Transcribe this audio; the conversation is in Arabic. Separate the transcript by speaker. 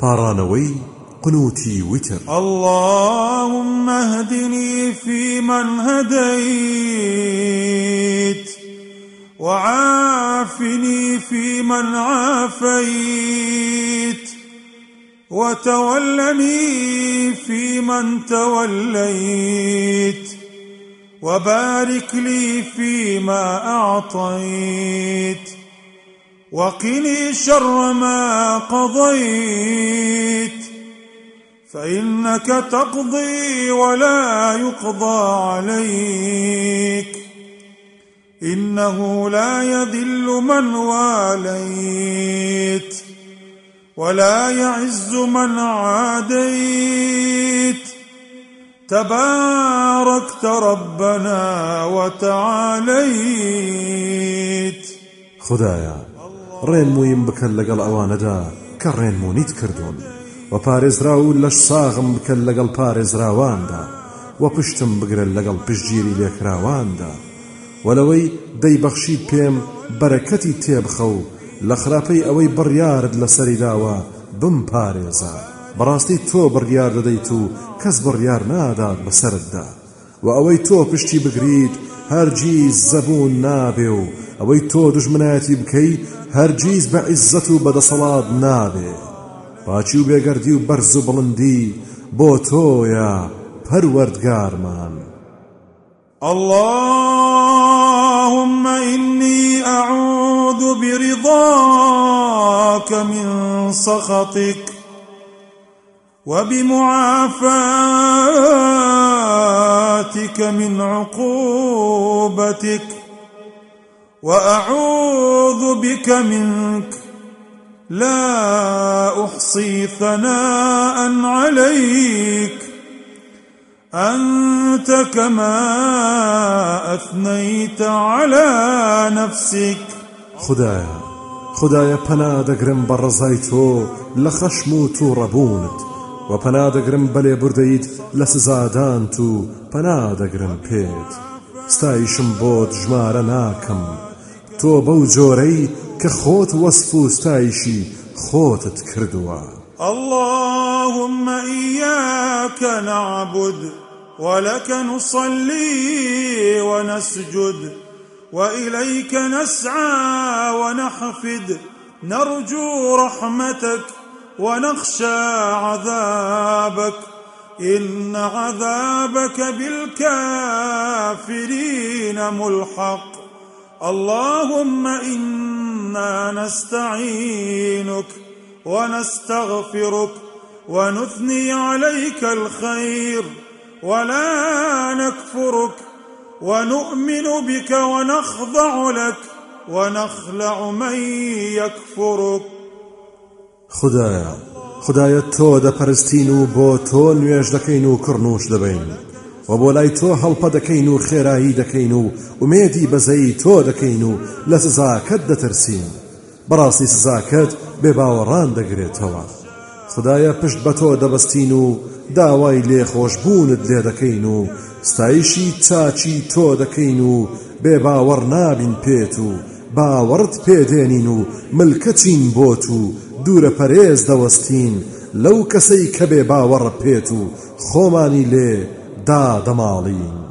Speaker 1: پارانەوەی قنوتی وتر
Speaker 2: اللهم اهدني فيمن هديت وعافني فيمن عافيت وتولني فيمن توليت وبارك لي فيما أعطيت. وقني شر ما قضيت فإنك تقضي ولا يقضى عليك. إنه لا يذل من واليت ولا يعز من عاديت. تباركت ربنا وتعاليت.
Speaker 1: خدايا ڕێنمویم بکەن لەگەڵ ئەوانەدا کە ڕێنمونیت کردوون. و پارێزرا و لەش ساغم بکەن لەگەڵ پارێزراواندا. و پشتم بگرن لەگەڵ پشتگیری لێکراواندا. وەلەوەی دەیبەخشید پێم بەرەکەتی تێبخە و لە خراپەی ئەوەی بڕیارت لەسەری داوە بم پارێزە بەڕاستی تۆ بڕیار دەدەیت و کەس بڕیار نادات بەسەرتدا. و ئەوەی تۆ پشتی بگریت هەرگیز زەبوون نابێ و ئەوەی تۆ دژمنایەتی بکەی هەرگیز بە عیزەت و بەدەسەڵات نابێ. پاچی و بێگەردی و بەرز و بڵندی بۆ تۆیە پەروەردگارمان.
Speaker 2: اللهم إني أعوذ برضاك من سخطك من عقوبتك وأعوذ بك منك. لا أحصي ثناء عليك. أنت كما أثنيت على نفسك.
Speaker 1: خدايا خدايا پنا دەگرم بە ڕزای تۆ و پنا دەگرم بەلێ بردەیت لە سزادانت و پنا دەگرم پێت ستایشم بۆت ژمارە ناکەم تۆ بەو جۆرەی کە خۆت وەسف و ستایشی خۆتت کردووە
Speaker 2: اللهم إياك نعبد ولك نصلي ونسجد وإليك نسعى ونحفد. نرجو رحمتك ونخشى عذابك. إن عذابك بالكافرين ملحق. اللهم إنا نستعينك ونستغفرك ونثني عليك الخير ولا نكفرك. ونؤمن بك ونخضع لك ونخلع من يكفرك.
Speaker 1: خدایا خدایە تۆ دەپەرستین و بۆ تۆ نوێژ دەکەین و کڕنوش دەبین. و بۆ لای تۆ هەڵپە دەکەین و خێرایی دەکەین و ومێدی بەزەی تۆ دەکەین و لە سزاکەت دەترسین. بەڕاستی سزاکەت بێ باوەڕان دەگرێتەوە. خدایە پشت بە تۆ دەبەستین و داوای لێخۆشببوونت لێ دەکەین و ستایشی چاچی تۆ دەکەین و بێ باوەڕ نابین پێت و باوەڕت پێدێنین و ملکەچین بۆت و دوورە پەرێز دەوەستین لەو کەسەی کە بێ باوەڕ پێت و خۆمانی لێ دادەماڵین.